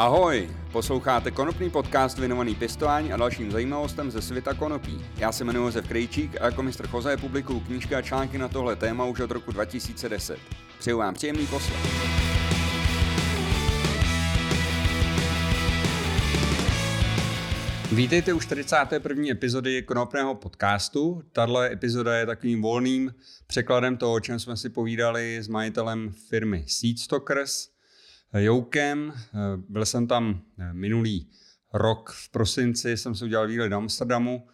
Ahoj, posloucháte konopný podcast věnovaný pěstování a dalším zajímavostem ze světa konopí. Já se jmenuji Josef Krejčík a jako mistr Choze publikuju knížky a články na tohle téma už od roku 2010. Přeju vám příjemný poslech. Vítejte u 41. epizody Konopného podcastu. Tahle epizoda je takovým volným překladem toho, o čem jsme si povídali s majitelem firmy Seedstockers – Joukem. Byl jsem tam eh, minulý rok v prosinci, jsem si udělal výlet do Amsterdamu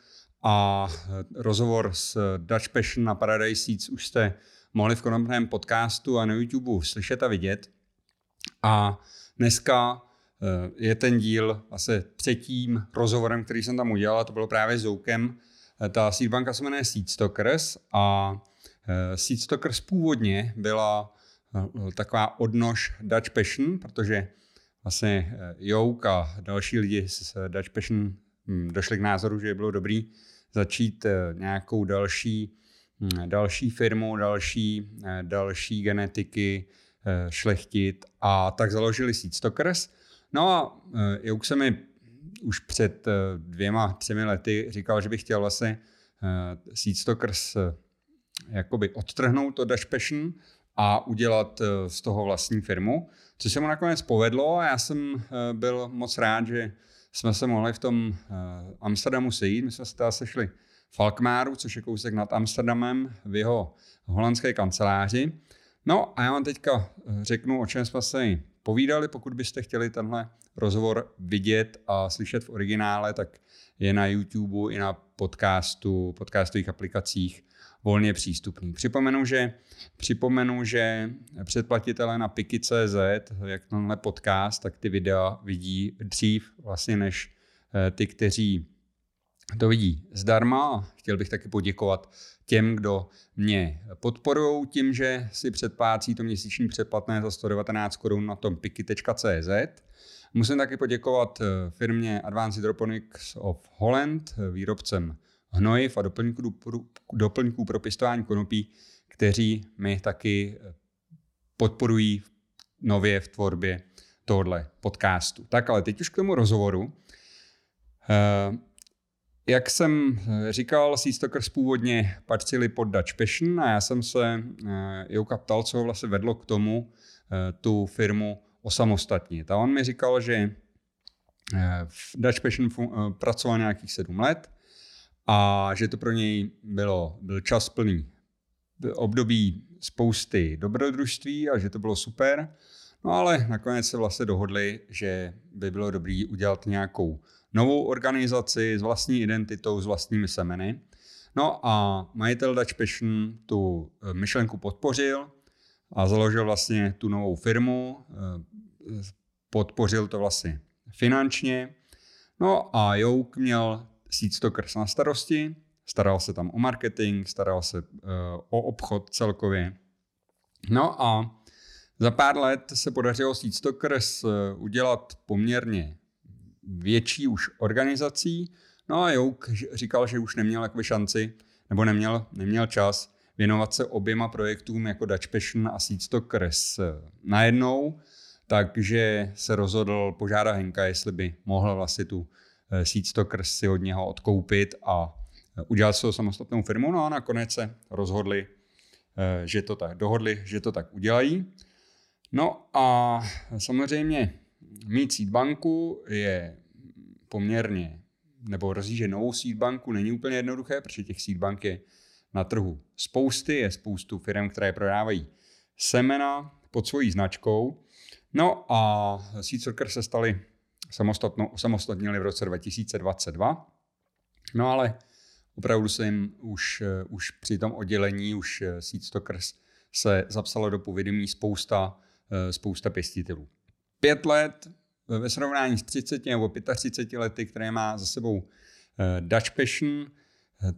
a eh, rozhovor s Dutch Passion na Paradise Seeds už jste mohli v konopném podcastu a na YouTube slyšet a vidět. A dneska eh, je ten díl asi třetím rozhovorem, který jsem tam udělal, a to bylo právě s Joukem. Ta seedbanka se jmenuje Seedstockers a Seedstockers původně byla taková odnož Dutch Passion, protože vlastně eh, Jouk a další lidi z Dutch Passion hm, došli k názoru, že by bylo dobrý začít eh, nějakou další, hm, další firmu, další, eh, další genetiky šlechtit a tak založili Seedstockers. No a Jouk se mi už před dvěma, třemi lety říkal, že bych chtěl vlastně Seedstockers jakoby odtrhnout od Dutch Passion a udělat eh, z toho vlastní firmu, což se mu nakonec povedlo a já jsem eh, byl moc rád, že jsme se mohli v tom eh, Amsterdamu sejít. My jsme se teda sešli v Alkmaru, což je kousek nad Amsterdamem v jeho holandské kanceláři. No a já vám teďka řeknu, o čem jsme se povídali. Pokud byste chtěli tenhle rozhovor vidět a slyšet v originále, tak je na YouTube i na podcastu, podcastových aplikacích volně přístupný. Připomenu, že, připomenu, že předplatitelé na Piki.cz, jak tenhle podcast, tak ty videa vidí dřív vlastně než eh, ty, kteří to vidí zdarma. Chtěl bych taky poděkovat těm, kdo mě podporují tím, že si předplácí to měsíční předplatné za 119 korun na tom piki.cz. Musím taky poděkovat eh, firmě Advanced Hydroponics of Holland, eh, výrobcem hnojiv a doplňků, doplňků pro pěstování konopí, kteří mi taky eh, podporují nově v tvorbě tohle podcastu. Tak ale teď už k tomu rozhovoru. Eh, jak jsem eh, říkal, Seastokers původně patřili pod Dutch Passion a já jsem se Jouka ptal, co ho vlastně vedlo k tomu tu firmu osamostatnit. A on mi říkal, že v Dutch Passion pracoval nějakých sedm let a že to pro něj bylo, byl čas plný období spousty dobrodružství a že to bylo super. No ale nakonec se vlastně dohodli, že by bylo dobré udělat nějakou novou organizaci s vlastní identitou, s vlastními semeny. No a majitel Dutch Passion tu eh, myšlenku podpořil a založil vlastně tu novou firmu, eh, podpořil to vlastně finančně. No a Jouk měl Seedstockers na starosti, staral se tam o marketing, staral se uh, o obchod celkově. No a za pár let se podařilo Seedstockers uh, udělat poměrně větší už organizací, no a Jouk říkal, že už neměl jakoby šanci, nebo neměl, neměl čas věnovat se oběma projektům jako Dutch Passion a Seedstockers uh, najednou, takže se rozhodl požádat Henka, jestli by mohl vlastně tu Eh, Seedstockers si od něho odkoupit a eh, udělat svou samostatnou firmu. No a nakonec se rozhodli, eh, že to tak dohodli, že to tak udělají. No a samozřejmě mít seedbanku je poměrně, nebo rozjíždět novou seedbanku není úplně jednoduché, protože těch seedbank je na trhu spousty, je spoustu firm, které prodávají semena pod svojí značkou. No a Seedstockers se samostatnili v roce 2022. No ale opravdu se jim už, eh, už při tom oddělení, už eh, Seedstockers se zapsalo do povědomí spousta, eh, spousta pěstitelů. Pět let ve srovnání s 30 nebo 35 lety, které má za sebou Dutch Passion,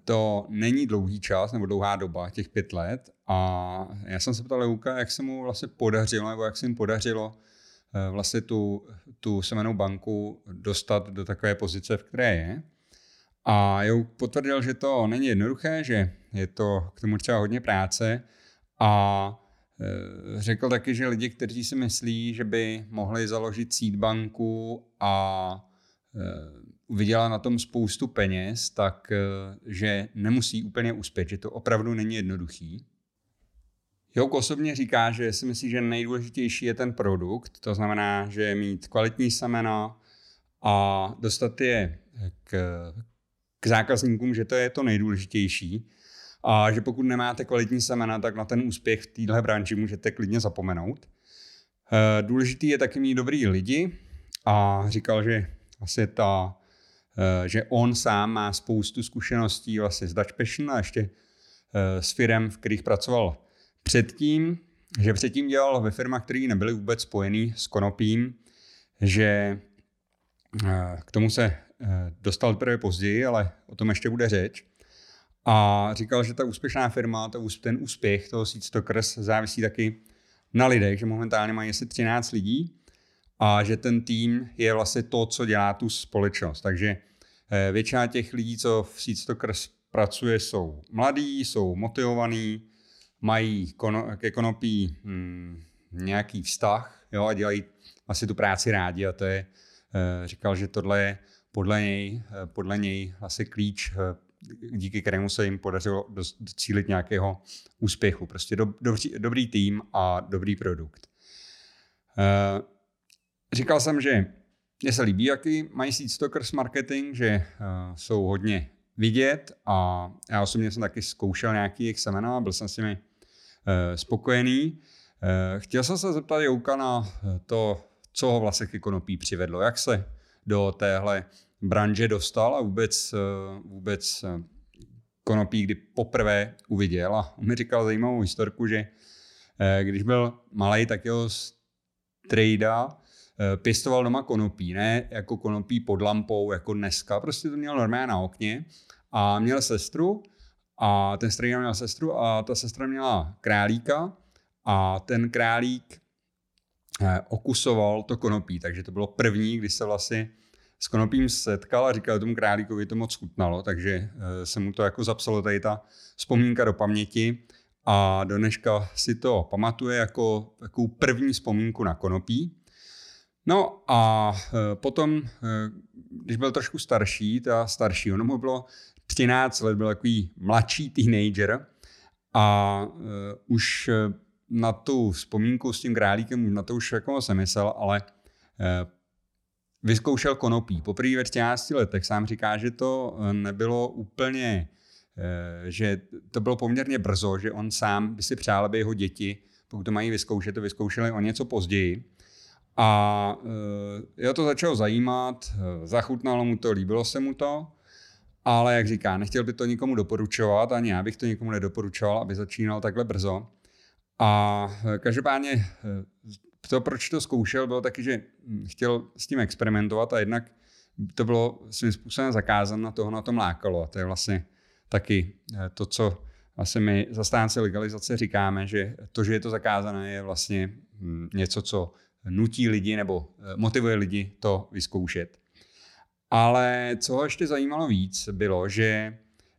to není dlouhý čas nebo dlouhá doba, těch pět let. A já jsem se ptal Leuka, jak se mu vlastně podařilo, nebo jak se jim podařilo Eh, vlastně tu, tu semenou banku dostat do takové pozice, v které je. A já potvrdil, že to není jednoduché, že je to k tomu třeba hodně práce a řekl taky, že lidi, kteří si myslí, že by mohli založit seed banku a vydělá na tom spoustu peněz, tak že nemusí úplně uspět, že to opravdu není jednoduchý. Jouk osobně říká, že si myslí, že nejdůležitější je ten produkt, to znamená, že mít kvalitní semena a dostat je k, k zákazníkům, že to je to nejdůležitější. A že pokud nemáte kvalitní semena, tak na ten úspěch v téhle branži můžete klidně zapomenout. Eh, důležitý je taky mít dobrý lidi a říkal, že asi ta, eh, že on sám má spoustu zkušeností vlastně z Dutch Passion a ještě eh, s firem, v kterých pracoval předtím, že předtím dělal ve firmách, které nebyly vůbec spojený s konopím, že k tomu se dostal teprve později, ale o tom ještě bude řeč. A říkal, že ta úspěšná firma, ten úspěch toho Seed Stockers závisí taky na lidech, že momentálně mají asi 13 lidí a že ten tým je vlastně to, co dělá tu společnost. Takže eh, většina těch lidí, co v Seed Stockers pracuje, jsou mladí, jsou motivovaní, mají ke konopí hmm, nějaký vztah jo, a dělají asi tu práci rádi a to je, eh, říkal, že tohle je podle něj, eh, podle něj asi klíč díky kterému se jim podařilo docílit nějakého úspěchu. Prostě do, dobrý, dobrý tým a dobrý produkt. Říkal jsem, že mně se líbí, jaký mají Seed Stockers marketing, že jsou hodně vidět a já osobně jsem taky zkoušel nějaký jejich semena byl jsem s nimi spokojený. Uh, chtěl jsem se zeptat Jouka na to, co ho vlastně k konopí přivedlo, jak se do téhle branže dostal a vůbec, eh, vůbec eh, konopí, kdy poprvé uviděl. A on mi říkal zajímavou historku, že eh, když byl malý, tak jeho trejda pěstoval doma konopí, ne jako konopí pod lampou, jako dneska, prostě to měl normálně na okně a měl sestru a ten strejda měl sestru a ta sestra měla králíka a ten králík okusoval to konopí, takže to bylo první, kdy se vlastně s konopím setkal a říkal tomu králíkovi, to moc chutnalo, takže eh, se mu to jako zapsalo tady ta vzpomínka do paměti a dneška si to pamatuje jako takovou první vzpomínku na konopí. No a eh, potom, eh, když byl trošku starší, ta starší, ono mu bylo 13 let, byl takový mladší teenager a už na tu vzpomínku s tím králíkem, na to už jako jsem myslel, ale vyzkoušel konopí. Poprvé ve 14 letech sám říká, že to eh, nebylo úplně, eh, že to bylo poměrně brzo, že on sám by si přál, aby jeho děti, pokud to mají vyzkoušet, to vyzkoušeli o něco později. A eh, jeho to začalo zajímat, zachutnalo mu to, líbilo se mu to, ale jak říká, nechtěl by to nikomu doporučovat, ani já bych to nikomu nedoporučoval, aby začínal takhle brzo. A každopádně to, proč to zkoušel, bylo taky, že chtěl s tím experimentovat a jednak to bylo svým způsobem zakázané, na toho na tom lákalo. A to je vlastně taky eh, to, co vlastně my zastánci legalizace říkáme, že to, že je to zakázané, je vlastně hm, něco, co nutí lidi nebo eh, motivuje lidi to vyzkoušet. Ale co ho ještě zajímalo víc, bylo, že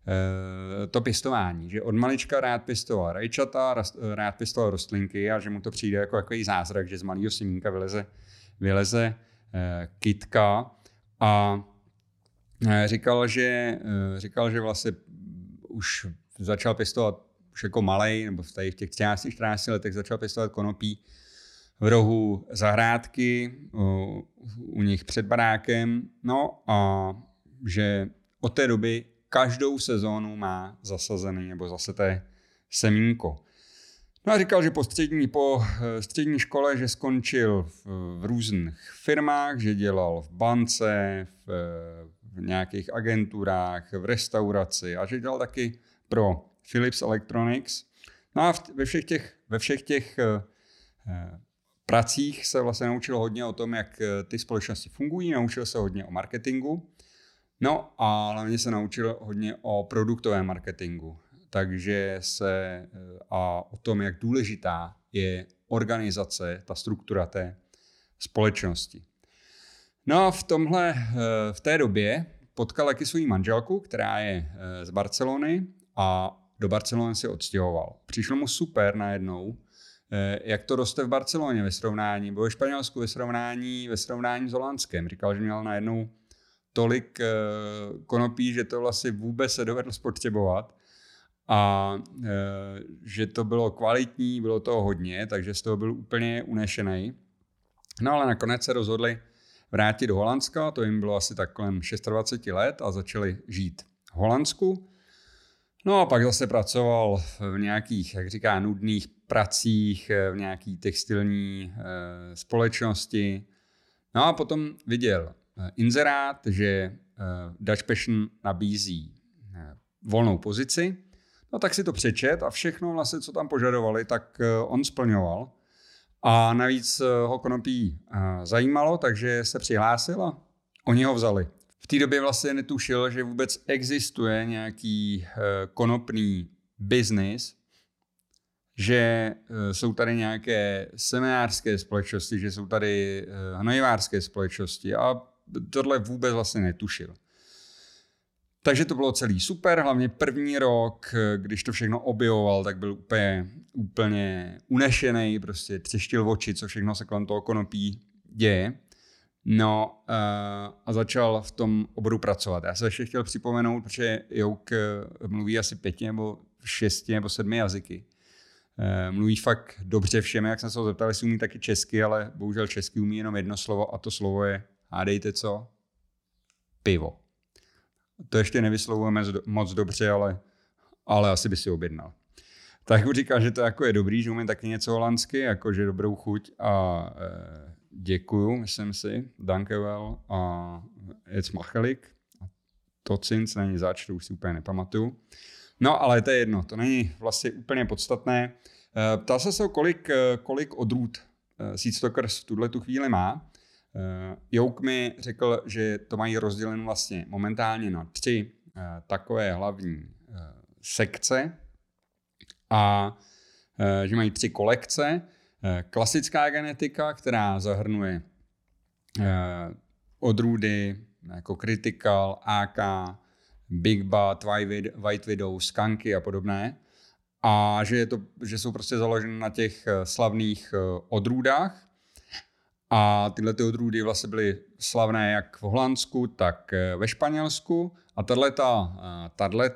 Eh, to pěstování, že od malička rád pěstoval rajčata, rád pěstoval rostlinky a že mu to přijde jako takový zázrak, že z malého semínka vyleze, vyleze eh, kytka. A eh, říkal, že, říkal, že vlastně už začal pěstovat už jako malej, nebo v těch 13-14 letech začal pěstovat konopí v rohu zahrádky, u, nich před barákem, no a že od té doby každou sezónu má zasazený nebo zase té semínko. No a říkal, že po střední, po eh, střední škole, že skončil v, v různých firmách, že dělal v bance, v, v nějakých agenturách, v restauraci a že dělal taky pro Philips Electronics. No a v, ve všech těch, ve všech těch uh, pracích se vlastně naučil hodně o tom, jak ty společnosti fungují, naučil se hodně o marketingu. No a hlavně se naučil hodně o produktovém marketingu. Takže se eh, a o tom, jak důležitá je organizace, ta struktura té společnosti. No a v tomhle, eh, v té době potkal taky svou manželku, která je eh, z Barcelony a do Barcelony se odstěhoval. Přišlo mu super najednou, jak to roste v Barceloně ve srovnání, nebo ve Španělsku ve srovnání, ve srovnání s Holandskem. Říkal, že měl najednou tolik konopí, že to vlastně vůbec se dovedl spotřebovat a že to bylo kvalitní, bylo toho hodně, takže z toho byl úplně unešený. No ale nakonec se rozhodli vrátit do Holandska, to jim bylo asi tak kolem 26 let a začali žít v Holandsku. No a pak zase pracoval v nějakých, jak říká, nudných pracích, v nějaký textilní e, společnosti. No a potom viděl e, inzerát, že Dutch Passion nabízí volnou pozici. No tak si to přečet a všechno vlastně, co tam požadovali, tak on splňoval. A navíc eh, ho konopí eh, zajímalo, takže se přihlásil a oni ho vzali. V té době vlastně netušil, že vůbec existuje nějaký eh, konopný biznis, že jsou tady nějaké seminářské společnosti, že jsou tady hnojivářské společnosti a tohle vůbec vlastně netušil. Takže to bylo celý super, hlavně první rok, když to všechno objevoval, tak byl úplně, úplně unešený, prostě třeštil oči, co všechno se kolem toho konopí děje. No uh, a začal v tom oboru pracovat. Já se ještě chtěl připomenout, protože Jouk eh, mluví asi pěti nebo šesti nebo sedmi jazyky. Uh, mluví fakt dobře všem, jak jsem se ho zeptal, jestli umí taky česky, ale bohužel česky umí jenom jedno slovo a to slovo je, hádejte co? Pivo. To ještě nevyslovujeme moc dobře, ale, ale asi by si objednal. Tak už říká, že to jako je dobrý, že umím taky něco holandsky, jakože dobrou chuť a děkuju, myslím si, dankevel a machelik. To cinc není zač, to už si úplně nepamatuju. No, ale to je jedno, to není vlastně úplně podstatné. E, ptal se se, kolik, e, kolik odrůd e, Seedstockers v tuhle tu chvíli má. Jouk mi řekl, že to mají rozděleno vlastně momentálně na tři takové hlavní sekce a že mají tři kolekce. Klasická genetika, která zahrnuje odrůdy jako Critical, AK, Big Bat, White Widow, Skunky a podobné. A že, je to, že jsou prostě založeny na těch slavných odrůdách, a tyhle ty odrůdy vlastně byly slavné jak v Holandsku, tak eh, ve Španělsku. A tato eh,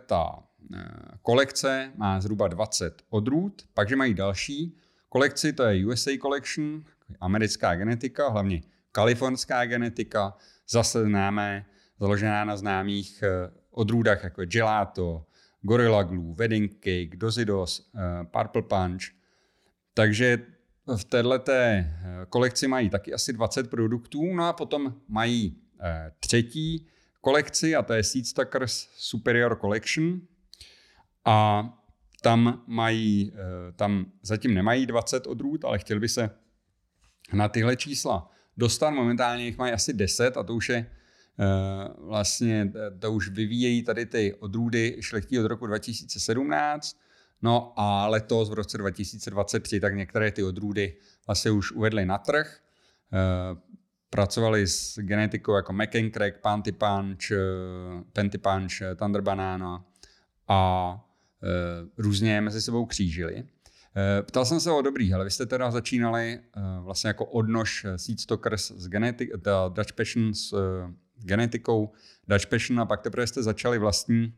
eh, kolekce má zhruba 20 odrůd. Pakže mají další kolekci, to je USA Collection, americká genetika, hlavně kalifornská genetika, zase známé, založená na známých odrůdách jako je Gelato, Gorilla Glue, Wedding Cake, Dozidos, Purple Punch. Takže v této eh, kolekci mají taky asi 20 produktů, no a potom mají eh, třetí kolekci a to je Seedstackers Superior Collection a tam mají, eh, tam zatím nemají 20 odrůd, ale chtěl by se na tyhle čísla dostat. Momentálně jich mají asi 10 a to už je vlastně, to už vyvíjejí tady ty odrůdy šlechtí od roku 2017 No a letos v roce 2023 tak některé ty odrůdy vlastně už uvedly na trh. Eh, pracovali s genetikou jako McEncrack, Panty Punch, eh, Penty Punch, eh, Thunder Banana a různě mezi sebou křížili. Ptal jsem se o dobrý, ale vy jste teda začínali vlastně jako odnož Seedstockers s genetik, Dutch Passion s genetikou Dutch Passion a pak teprve jste začali vlastní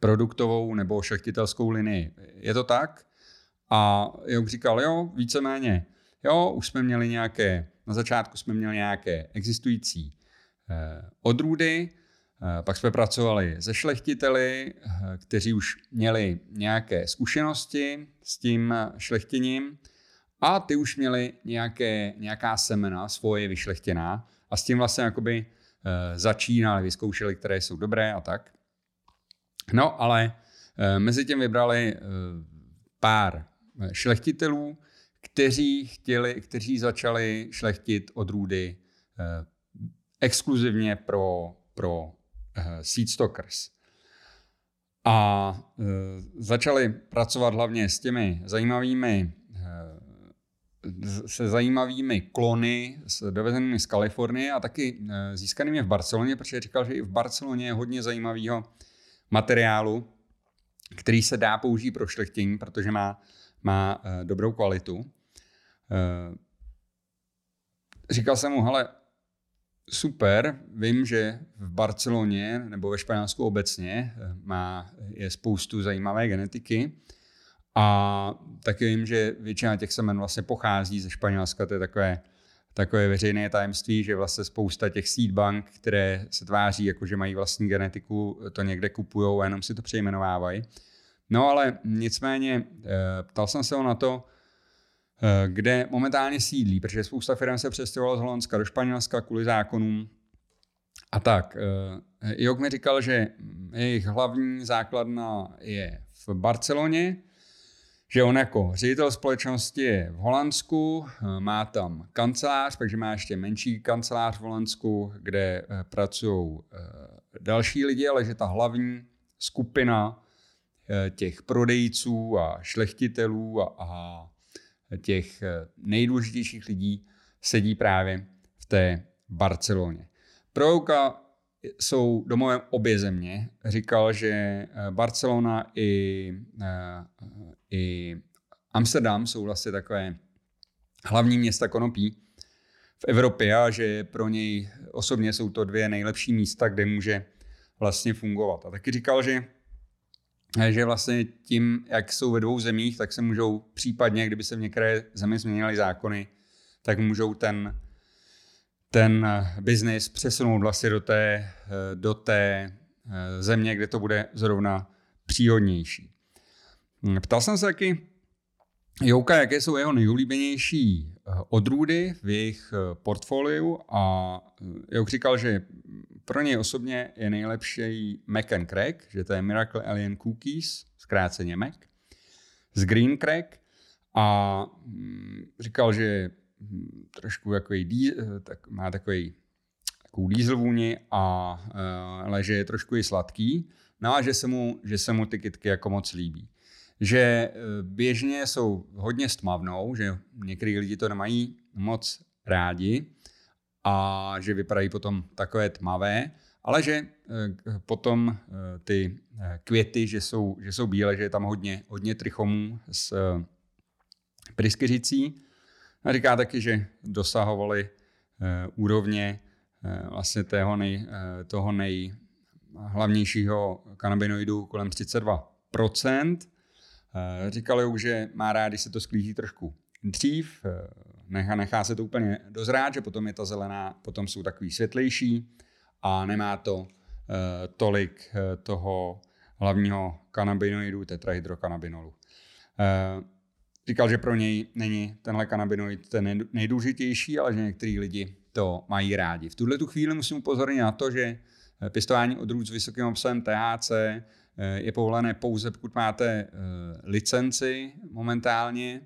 produktovou nebo šlechtitelskou linii. Je to tak? A Jouk říkal, jo, víceméně, jo, už jsme měli nějaké, na začátku jsme měli nějaké existující eh, odrůdy, eh, pak jsme pracovali se šlechtiteli, eh, kteří už měli nějaké zkušenosti s tím šlechtěním a ty už měli nějaké, nějaká semena svoje vyšlechtěná a s tím vlastně jakoby eh, začínali, vyzkoušeli, které jsou dobré a tak. No, ale mezi tím vybrali pár eh, šlechtitelů, kteří, chtěli, kteří začali šlechtit odrůdy exkluzivně pro, pro e, seedstockers. A e, začali pracovat hlavně s těmi zajímavými se zajímavými klony s dovezenými z Kalifornie a taky získanými v Barceloně, protože říkal, že i v Barceloně je hodně zajímavého materiálu, který se dá použít pro šlechtění, protože má, má dobrou kvalitu. Říkal jsem mu, hele, super, vím, že v Barceloně nebo ve Španělsku obecně má, je spoustu zajímavé genetiky, a taky vím, že většina těch semen vlastně pochází ze Španělska, to je takové, takové veřejné tajemství, že vlastně spousta těch seed bank, které se tváří jako, že mají vlastní genetiku, to někde kupují a jenom si to přejmenovávají. No ale nicméně eh, ptal jsem se ho na to, eh, kde momentálně sídlí, protože spousta firm se přestěhovalo z Holandska do Španělska kvůli zákonům a tak. Eh, Jok mi říkal, že jejich hlavní základna je v Barceloně, že on jako ředitel společnosti je v Holandsku, eh, má tam kancelář, takže má ještě menší kancelář v Holandsku, kde eh, pracují eh, další lidi, ale že ta hlavní skupina těch prodejců a šlechtitelů a, a těch nejdůležitějších lidí sedí právě v té Barceloně. Pro jsou domovem obě země. Říkal, že Barcelona i i Amsterdam jsou vlastně takové hlavní města konopí v Evropě a že pro něj osobně jsou to dvě nejlepší místa, kde může vlastně fungovat. A taky říkal, že že vlastně tím, jak jsou ve dvou zemích, tak se můžou případně, kdyby se v některé zemi změnily zákony, tak můžou ten, ten biznis přesunout vlastně do té, do té země, kde to bude zrovna příhodnější. Hm, ptal jsem se taky Jouka, jaké jsou jeho nejoblíbenější eh, odrůdy v jejich eh, portfoliu a eh, Jouk říkal, že pro něj osobně je nejlepší Mac and Crack, že to je Miracle Alien Cookies, zkráceně Mac, z Green Crack a hm, říkal, že hm, trošku takový, tak má takový takovou diesel vůni, a, ale že je trošku i sladký, no a že se mu, že se mu ty kytky jako moc líbí. Že eh, běžně jsou hodně stmavnou, že některý lidi to nemají moc rádi a že vypadají potom takové tmavé, ale že eh, potom eh, ty květy, že jsou, že jsou bílé, že je tam hodně, hodně trichomů s pryskyřicí. A říká taky, že dosahovali úrovně vlastně toho, nej, toho nejhlavnějšího kanabinoidu kolem 32%, Eh, říkal už, že má rád, když se to sklízí trošku dřív, eh, nechá, nechá se to úplně dozrát, že potom je ta zelená, potom jsou takový světlejší a nemá to eh, tolik toho hlavního kanabinoidu, tetrahydrokanabinolu. Říkal, že pro něj není tenhle kanabinoid ten nejdůležitější, ale že některý lidi to mají rádi. V tuhle tu chvíli musím upozornit na to, že pěstování odrůd s vysokým obsahem THC je povolené pouze, pokud máte licenci momentálně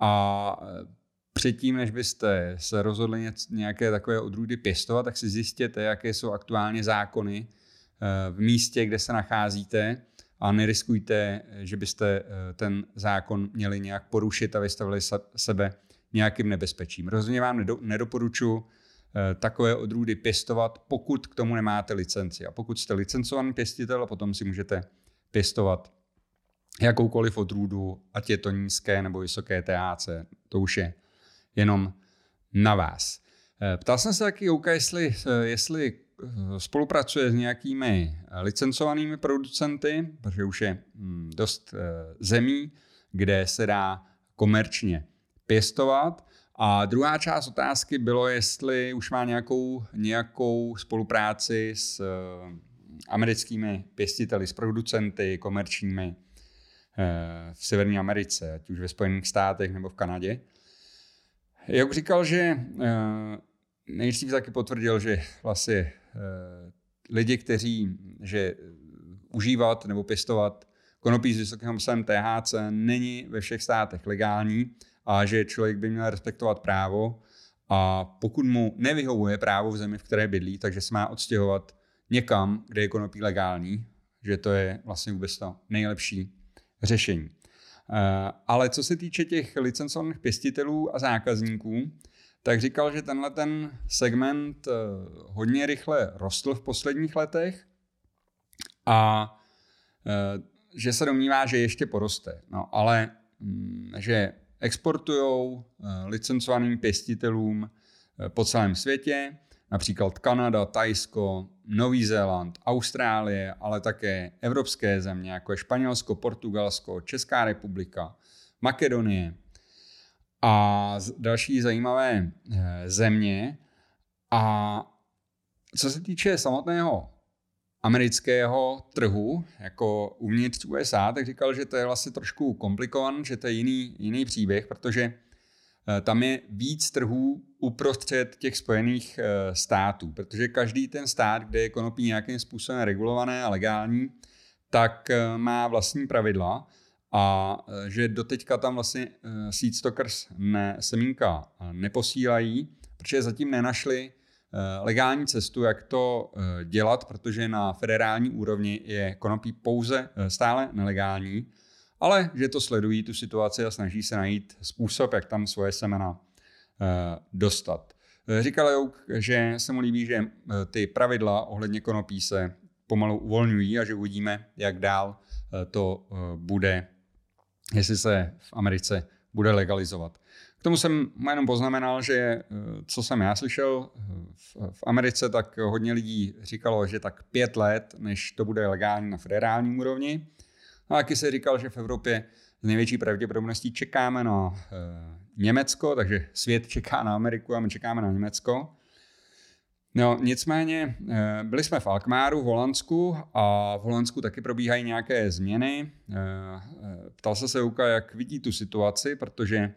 a předtím, než byste se rozhodli nějaké takové odrůdy pěstovat, tak si zjistěte, jaké jsou aktuálně zákony eh, v místě, kde se nacházíte a neriskujte, že byste ten zákon měli nějak porušit a vystavili sebe nějakým nebezpečím. Rozhodně vám nedoporučuji takové odrůdy pěstovat, pokud k tomu nemáte licenci. A pokud jste licencovaný pěstitel, potom si můžete pěstovat jakoukoliv odrůdu, ať je to nízké nebo vysoké THC, to už je jenom na vás. Eh, ptal jsem se taky Jouka, jestli, eh, jestli eh, spolupracuje s nějakými licencovanými producenty, protože už je hm, dost zemí, kde se dá komerčně pěstovat. A druhá část otázky bylo, jestli už má nějakou, nějakou spolupráci s americkými pěstiteli, s producenty komerčními v Severní Americe, ať už ve Spojených státech nebo v Kanadě. Jak říkal, že nejdřív taky potvrdil, že vlastně lidi, kteří, že užívat nebo pěstovat konopí s vysokým obsahem THC není ve všech státech legální a že člověk by měl respektovat právo a pokud mu nevyhovuje právo v zemi, v které bydlí, takže se má odstěhovat někam, kde je konopí legální, že to je vlastně vůbec to nejlepší řešení. Eh, ale co se týče těch licencovaných pěstitelů a zákazníků, tak říkal, že tenhle ten segment eh, hodně rychle rostl v posledních letech a eh, že se domnívá, že ještě poroste. No, ale mm, že exportují licencovaným pěstitelům po celém světě, například Kanada, Tajsko, Nový Zéland, Austrálie, ale také evropské země, jako je Španělsko, Portugalsko, Česká republika, Makedonie a další zajímavé eh, země. A co se týče samotného amerického trhu, jako uvnitř USA, tak říkal, že to je vlastně trošku komplikované, že to je jiný, jiný příběh, protože tam je víc trhů uprostřed těch spojených eh, států, protože každý ten stát, kde je konopí nějakým způsobem regulované a legální, tak eh, má vlastní pravidla a že doteďka tam vlastně seedstockers ne, semínka neposílají, protože zatím nenašli legální cestu, jak to dělat, protože na federální úrovni je konopí pouze stále nelegální ale že to sledují tu situaci a snaží se najít způsob, jak tam svoje semena eh, dostat. Eh, říkal Jouk, že se mu líbí, že eh, ty pravidla ohledně konopí se pomalu uvolňují a že uvidíme, jak dál to bude, jestli se v Americe bude legalizovat. K tomu jsem jenom poznamenal, že co jsem já slyšel v Americe, tak hodně lidí říkalo, že tak pět let, než to bude legální na federální úrovni. No a taky se říkal, že v Evropě z největší pravděpodobností čekáme na e, Německo, takže svět čeká na Ameriku a my čekáme na Německo. No, nicméně e, byli jsme v Alkmáru v Holandsku a v Holandsku taky probíhají nějaké změny. E, ptal se se Uka, jak vidí tu situaci, protože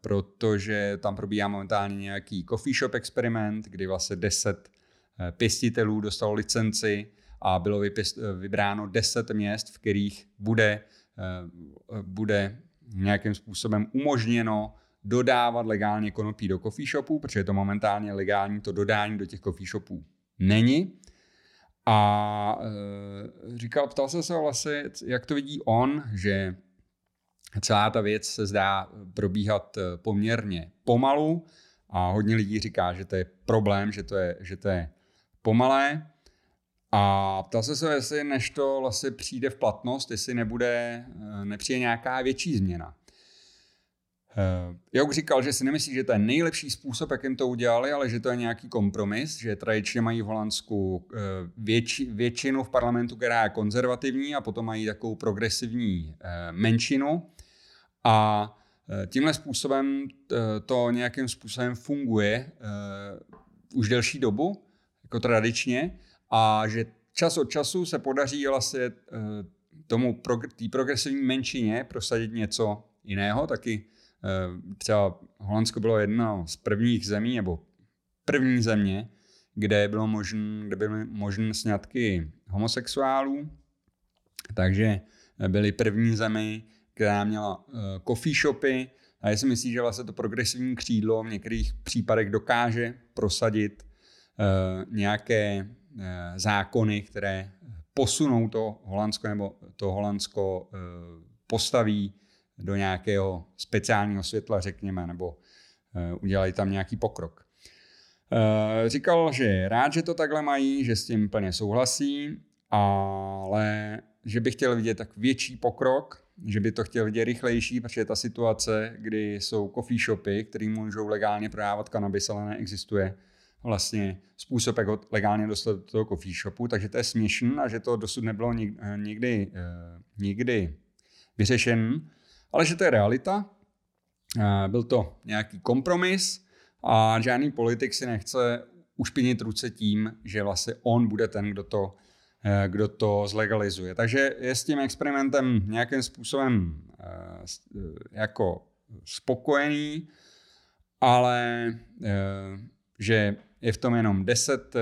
protože tam probíhá momentálně nějaký coffee shop experiment, kdy vlastně 10 pěstitelů dostalo licenci a bylo vybráno 10 měst, v kterých bude, eh, bude nějakým způsobem umožněno dodávat legálně konopí do coffee shopů, protože je to momentálně legální, to dodání do těch coffee shopů není. A e, říkal, ptal se se vlastně, jak to vidí on, že celá ta věc se zdá probíhat eh, poměrně pomalu a hodně lidí říká, že to je problém, že to je, že to je pomalé. A ptal se se, jestli než to vlastně přijde v platnost, jestli nebude, eh, nepřijde nějaká větší změna. Eh, Jouk říkal, že si nemyslí, že to je nejlepší způsob, jak jim to udělali, ale že to je nějaký kompromis, že tradičně mají v Holandsku eh, větši, většinu v parlamentu, která je konzervativní a potom mají takovou progresivní menšinu. A tímhle způsobem to nějakým způsobem funguje už delší dobu, jako tradičně a že čas od času se podaří vlastně eh, tomu té progresivní menšině prosadit něco jiného. Taky eh, třeba Holandsko bylo jedna z prvních zemí, nebo první země, kde bylo možné, kde byly možné sňatky homosexuálů, takže byly první zemi, která měla coffee shopy a já si myslím, že vlastně to progresivní křídlo v některých případech dokáže prosadit nějaké Eh, zákony, které posunou to Holandsko nebo to Holandsko eh, postaví do nějakého speciálního světla, řekněme, nebo eh, udělají tam nějaký pokrok. Říkal, že je rád, že to takhle mají, že s tím plně souhlasí, ale že by chtěl vidět tak větší pokrok, že by to chtěl vidět rychlejší, protože ta situace, kdy jsou coffee shopy, které můžou legálně prodávat kanabis, ale neexistuje vlastně způsob, jak ho legálně dostat do toho coffee shopu, takže to je směšný a že to dosud nebylo nikdy, eh, nikdy vyřešen, ale že to je realita. Eh, byl to nějaký kompromis a žádný politik si nechce ušpinit ruce tím, že vlastně on bude ten, kdo to, eh, kdo to zlegalizuje. Takže je s tím experimentem nějakým způsobem jako spokojený, ale že je v tom jenom 10 uh,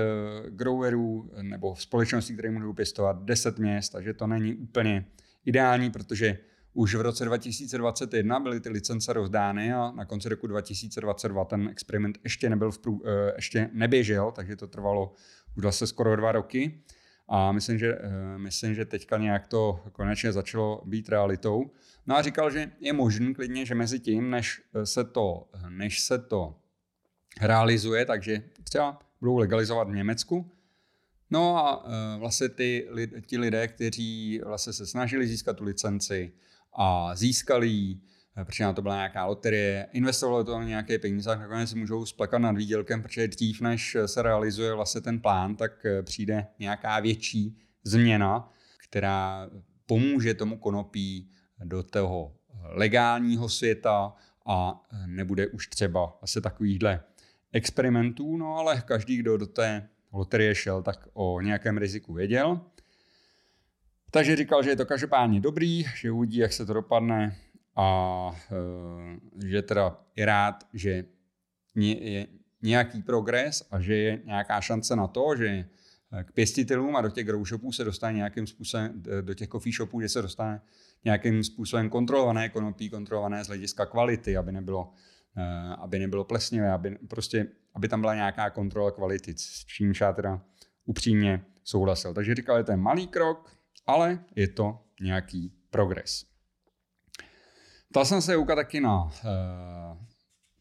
growerů nebo společností, které můžou pěstovat 10 měst, takže to není úplně ideální, protože už v roce 2021 byly ty licence rozdány a na konci roku 2022 ten experiment ještě, nebyl v prů, uh, ještě neběžel, takže to trvalo už zase skoro dva roky. A myslím že, myslím, že teďka nějak to konečně začalo být realitou. No a říkal, že je možný klidně, že mezi tím, než se to, než se to realizuje, takže třeba budou legalizovat v Německu. No a uh, vlastně ty, ti lidé, kteří vlastně se snažili získat tu licenci a získali ji, protože na to byla nějaká loterie, investovalo to nějaké peníze a nakonec můžou splekat nad výdělkem, protože dřív, než se realizuje vlastně ten plán, tak přijde nějaká větší změna, která pomůže tomu konopí do toho legálního světa a nebude už třeba asi takovýchhle experimentů, no ale každý, kdo do té loterie šel, tak o nějakém riziku věděl. Takže říkal, že je to každopádně dobrý, že uvidí, jak se to dopadne a e, že teda je rád, že je nějaký progres a že je nějaká šance na to, že k pěstitelům a do těch grow shopů se dostane nějakým způsobem, do těch coffee shopů, že se dostane nějakým způsobem kontrolované konopí, kontrolované z hlediska kvality, aby nebylo, aby nebylo plesnivé, aby, prostě, aby tam byla nějaká kontrola kvality, s čím já teda upřímně souhlasil. Takže říkal, že to je malý krok, ale je to nějaký progres. Ptal jsem se Jouka taky na uh,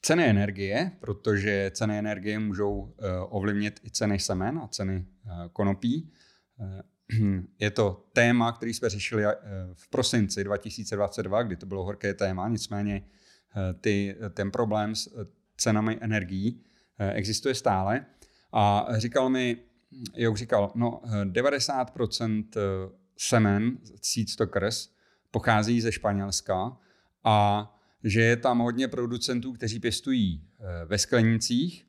ceny energie, protože ceny energie můžou uh, ovlivnit i ceny semen a ceny uh, konopí. Uh, je to téma, který jsme řešili eh, v prosinci 2022, kdy to bylo horké téma, nicméně eh, ty, ten problém s eh, cenami energií existuje stále. A říkal mi, jak říkal, no 90% semen seed stockers pochází ze Španělska a že je tam hodně producentů, kteří pěstují ve sklenicích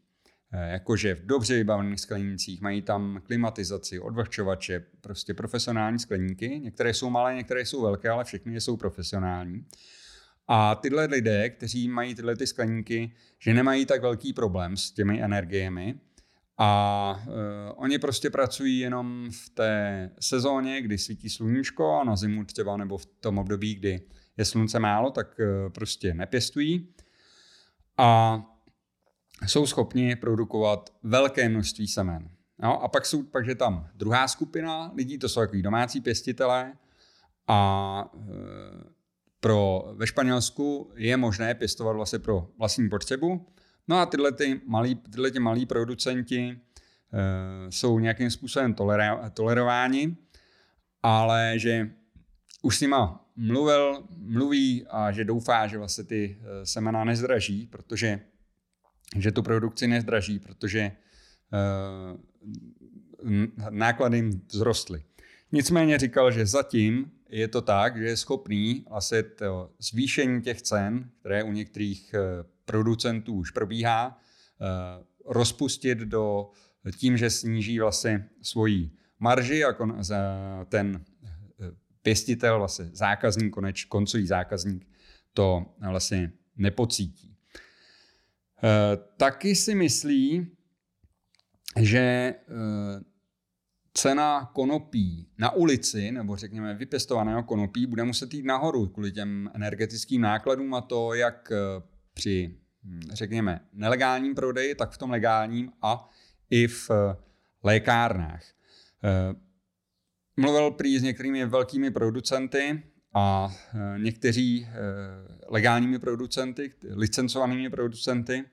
Eh, jakože v dobře vybavených sklenících, mají tam klimatizaci, odvlhčovače, prostě profesionální skleníky. Některé jsou malé, některé jsou velké, ale všechny jsou profesionální. A tyhle lidé, kteří mají tyhle ty skleníky, že nemají tak velký problém s těmi energiemi, a uh, oni prostě pracují jenom v té sezóně, kdy svítí sluníčko a na zimu třeba nebo v tom období, kdy je slunce málo, tak uh, prostě nepěstují. A jsou schopni produkovat velké množství semen. No, a pak jsou pak je tam druhá skupina lidí, to jsou takový domácí pěstitelé a e, pro, ve Španělsku je možné pěstovat vlastně pro vlastní potřebu. No a tyhle, ty malí, tyhle ty malí producenti e, jsou nějakým způsobem tolera, tolerováni, ale že už s nima mluvil, mluví a že doufá, že vlastně ty e, semena nezdraží, protože že tu produkci nezdraží, protože uh, náklady vzrostly. Nicméně říkal, že zatím je to tak, že je schopný vlastně to zvýšení těch cen, které u některých uh, producentů už probíhá, uh, rozpustit do tím, že sníží vlastně svoji marži a ten pěstitel, vlastně zákazník, koneč, koncový zákazník to vlastně nepocítí. Eh, taky si myslí, že eh, cena konopí na ulici, nebo řekněme vypěstovaného konopí, bude muset jít nahoru kvůli těm energetickým nákladům a to jak eh, při, hm, řekněme, nelegálním prodeji, tak v tom legálním a i v lékárnách. Mluvil prý s některými velkými producenty a někteří legálními producenty, licencovanými producenty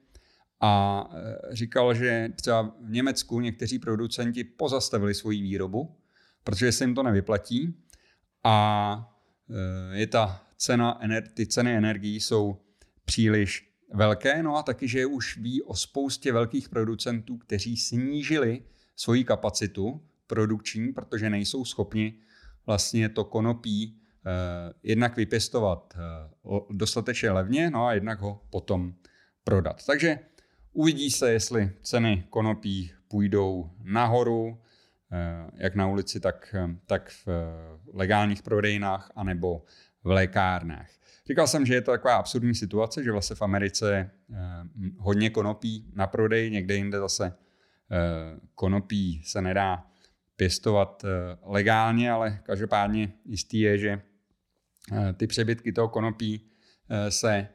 a e, říkal, že třeba v Německu někteří producenti pozastavili svoji výrobu, protože se jim to nevyplatí a je ta cena, ty ceny energií jsou příliš velké, no a taky, že už ví o spoustě velkých producentů, kteří snížili svoji kapacitu produkční, protože nejsou schopni vlastně to konopí Eh, jednak vypěstovat eh, dostatečně levně, no a jednak ho potom prodat. Takže uvidí se, jestli ceny konopí půjdou nahoru, eh, jak na ulici, tak, tak v legálních prodejnách, anebo v lékárnách. Říkal jsem, že je to taková absurdní situace, že vlastně v Americe hodně konopí na prodej, někde jinde zase konopí se nedá pěstovat legálně, ale každopádně jistý je, že Eh, ty přebytky toho konopí eh, se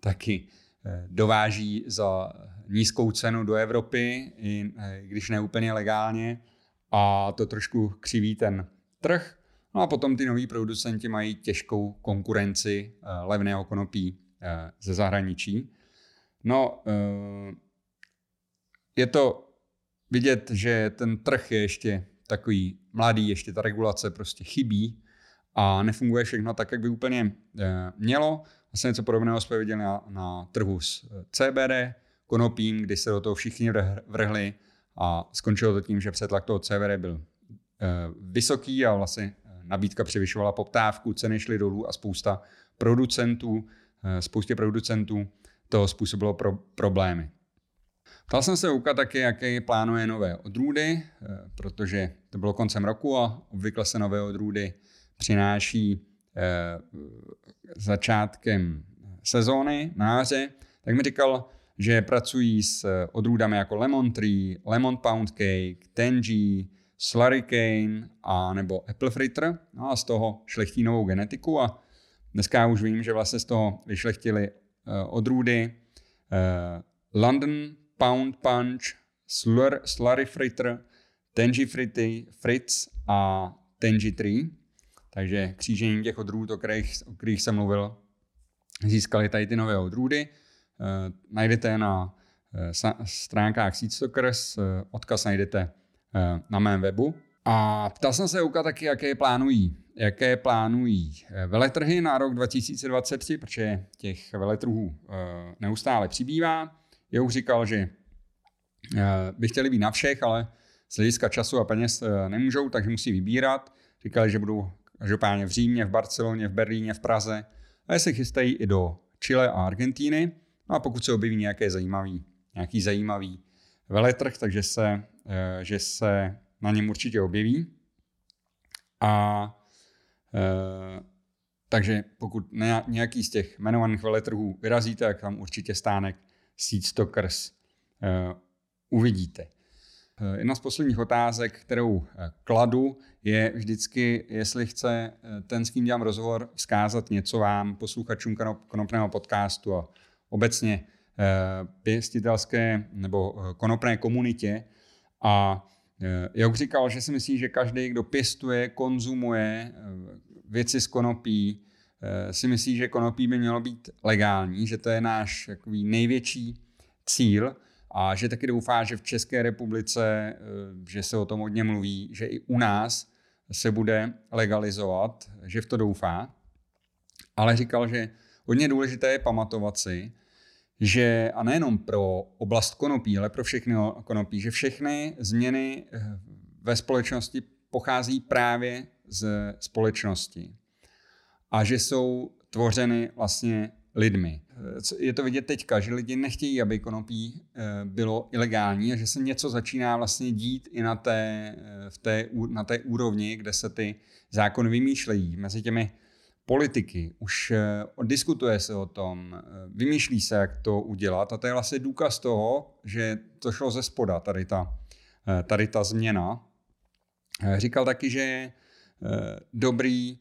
taky eh, dováží za nízkou cenu do Evropy, i když ne úplně legálně, a to trošku křiví ten trh. No a potom ty noví producenti mají těžkou konkurenci levného konopí ze zahraničí. No, je to vidět, že ten trh je ještě takový mladý, ještě ta regulace prostě chybí a nefunguje všechno tak, jak by úplně mělo. Vlastně něco podobného jsme viděli na, na trhu s CBD, konopím, kdy se do toho všichni vrhli a skončilo to tím, že přetlak toho CBD byl vysoký a vlastně nabídka převyšovala poptávku, ceny šly dolů a spousta producentů, spoustě producentů to způsobilo pro problémy. Ptal jsem se Uka taky, jaké plánuje nové odrůdy, eh, protože to bylo koncem roku a obvykle se nové odrůdy přináší eh, začátkem sezóny na jaře, tak mi říkal, že pracují s odrůdami jako Lemon Tree, Lemon Pound Cake, Tenji, Slurricane a nebo Apple Fritter. No a z toho šlechtí novou genetiku a dneska už vím, že vlastně z toho vyšlechtili uh, odrůdy London Pound Punch, Slur, Slurry Fritter, Tenji Fritty, Fritz a Tenji Tree. Takže křížení těch odrůd, o kterých, o kterých jsem mluvil, získali tady ty nové odrůdy. Uh, najdete na uh, stránkách Seedstockers, uh, odkaz najdete na mém webu. A ptal jsem se Uka taky, jaké plánují, jaké plánují veletrhy na rok 2023, protože těch veletrhů neustále přibývá. Jouk říkal, že eh, by chtěli být na všech, ale z hlediska času a peněz eh, nemůžou, takže musí vybírat. Říkali, že budou každopádně v Římě, v Barceloně, v Berlíně, v Praze. A se chystají i do Chile a Argentíny. No a pokud se objeví nějaké zajímavý, nějaký zajímavý veletrh, takže se, eh, že se na něm určitě objeví. A takže pokud nějaký z těch jmenovaných veletrhů vyrazíte, tak tam určitě stánek Seedstockers uh, uvidíte. Uh, jedna z posledních otázek, kterou uh, kladu, je vždycky, jestli chce ten, s kým dělám rozhovor, vzkázat něco vám, posluchačům konopného podcastu a obecně pěstitelské nebo konopné komunitě. A jak říkal, že si myslí, že každý, kdo pěstuje, konzumuje věci z konopí, Eh, si myslí, že konopí by mělo být legální, že to je náš největší cíl a že taky doufá, že v České republice, eh, že se o tom hodně mluví, že i u nás se bude legalizovat, že v to doufá. Ale říkal, že hodně důležité je pamatovat si, že a nejenom pro oblast konopí, ale pro všechny konopí, že všechny změny eh, ve společnosti pochází právě z společnosti a že jsou tvořeny vlastně lidmi. Je to vidět teďka, že lidi nechtějí, aby konopí eh, bylo ilegální a že se něco začíná vlastně dít i na té, eh, v té, na té úrovni, kde se ty zákony vymýšlejí. Mezi těmi politiky už eh, diskutuje se o tom, vymýšlí se, jak to udělat a to je vlastně důkaz toho, že to šlo ze spoda, tady ta, tady ta změna. Říkal taky, že je dobrý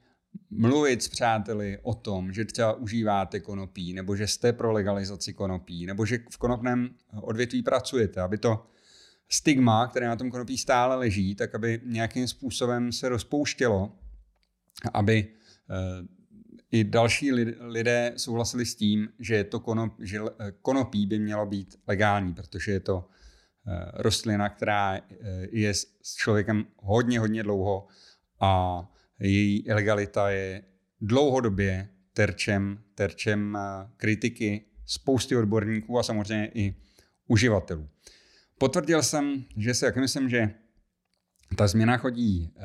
mluvit s přáteli o tom, že třeba užíváte konopí, nebo že jste pro legalizaci konopí, nebo že v konopném odvětví pracujete, aby to stigma, které na tom konopí stále leží, tak aby nějakým způsobem se rozpouštělo, aby eh, i další lidé souhlasili s tím, že, to konop, že konopí by mělo být legální, protože je to eh, rostlina, která eh, je s člověkem hodně, hodně dlouho a její ilegalita je dlouhodobě terčem, terčem eh, kritiky spousty odborníků a samozřejmě i uživatelů. Potvrdil jsem, že si jak myslím, že ta změna chodí uh,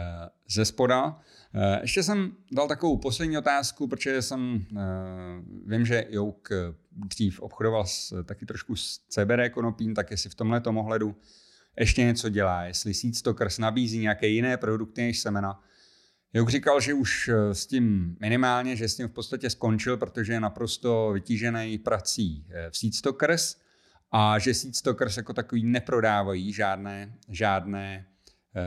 ze spoda. Uh, ještě jsem dal takovou poslední otázku, protože jsem, vím, že Jouk dřív obchodoval s, taky trošku s CBD konopím, tak jestli v tomhle ohledu ještě něco dělá, jestli Seed Stockers nabízí nějaké jiné produkty než semena, Juk říkal, že už eh, s tím minimálně, že s tím v podstatě skončil, protože je naprosto vytížený prací eh, v Seedstockers a že Seedstockers jako takový neprodávají žádné, žádné eh,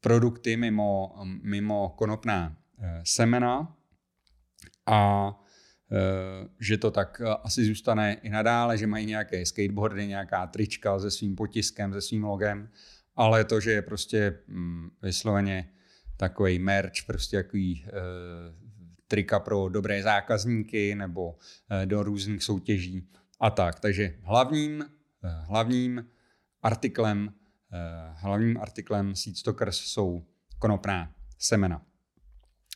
produkty mimo, mimo konopná semena. A že to tak asi zůstane i nadále, že mají nějaké skateboardy, nějaká trička se svým potiskem, se svým logem, ale to, že je prostě mm, vysloveně takový merch, prostě takový e, trika pro dobré zákazníky nebo e, do různých soutěží a tak. Takže hlavním, e, hlavním artiklem, hlavním artiklem Seedstockers jsou konopná semena.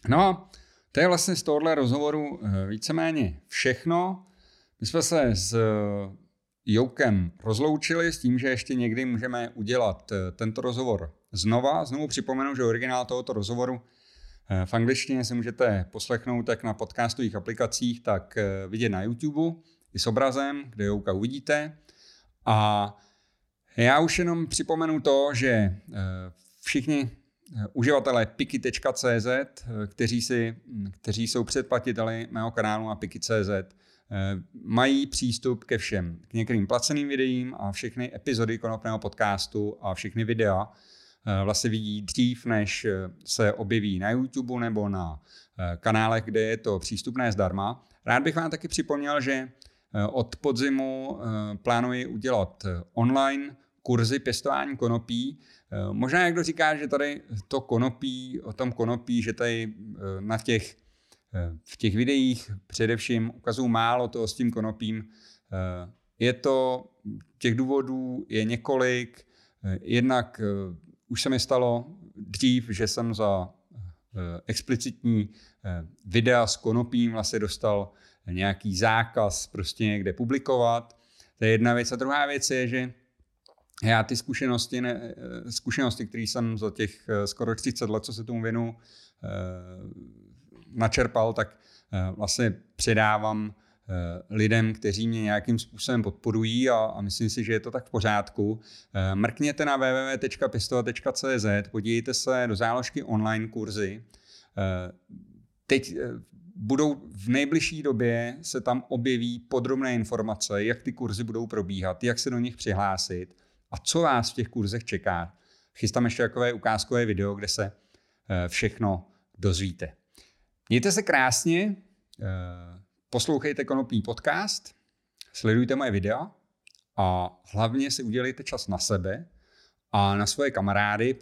No a to je vlastně z tohohle rozhovoru víceméně všechno. My jsme se s Joukem rozloučili s tím, že ještě někdy můžeme udělat tento rozhovor znova. Znovu připomenu, že originál tohoto rozhovoru v angličtině si můžete poslechnout tak na podcastových aplikacích, tak vidět na YouTube i s obrazem, kde Jouka uvidíte. A já už jenom připomenu to, že eh, všichni eh, uživatelé piki.cz, eh, kteří, si, kteří jsou předplatiteli mého kanálu na piki.cz, mají přístup ke všem, k některým placeným videím a všechny epizody konopného podcastu a všechny videa vlastně vidí dřív, než se objeví na YouTube nebo na kanálech, kde je to přístupné zdarma. Rád bych vám taky připomněl, že od podzimu plánuji udělat online kurzy pěstování konopí. Eh, možná někdo říká, že tady to konopí, o tom konopí, že tady eh, na těch, eh, v těch videích především ukazují málo toho s tím konopím. Je to, těch důvodů je několik. Jednak už se mi stalo dřív, že jsem za explicitní videa s konopím vlastně dostal nějaký zákaz prostě někde publikovat. To je jedna věc. A druhá věc je, že já ty zkušenosti, ne, eh, zkušenosti, které jsem za těch eh, skoro 30 let, co se tomu věnu, eh, načerpal, tak vlastně předávám lidem, kteří mě nějakým způsobem podporují a, a myslím si, že je to tak v pořádku. Mrkněte na www.pistova.cz, podívejte se do záložky online kurzy. Teď budou v nejbližší době se tam objeví podrobné informace, jak ty kurzy budou probíhat, jak se do nich přihlásit a co vás v těch kurzech čeká. Chystám ještě takové ukázkové video, kde se eh, všechno dozvíte. Mějte se krásně, eh, poslouchejte Konopný podcast, sledujte moje videa a hlavně si udělejte čas na sebe a na svoje kamarády,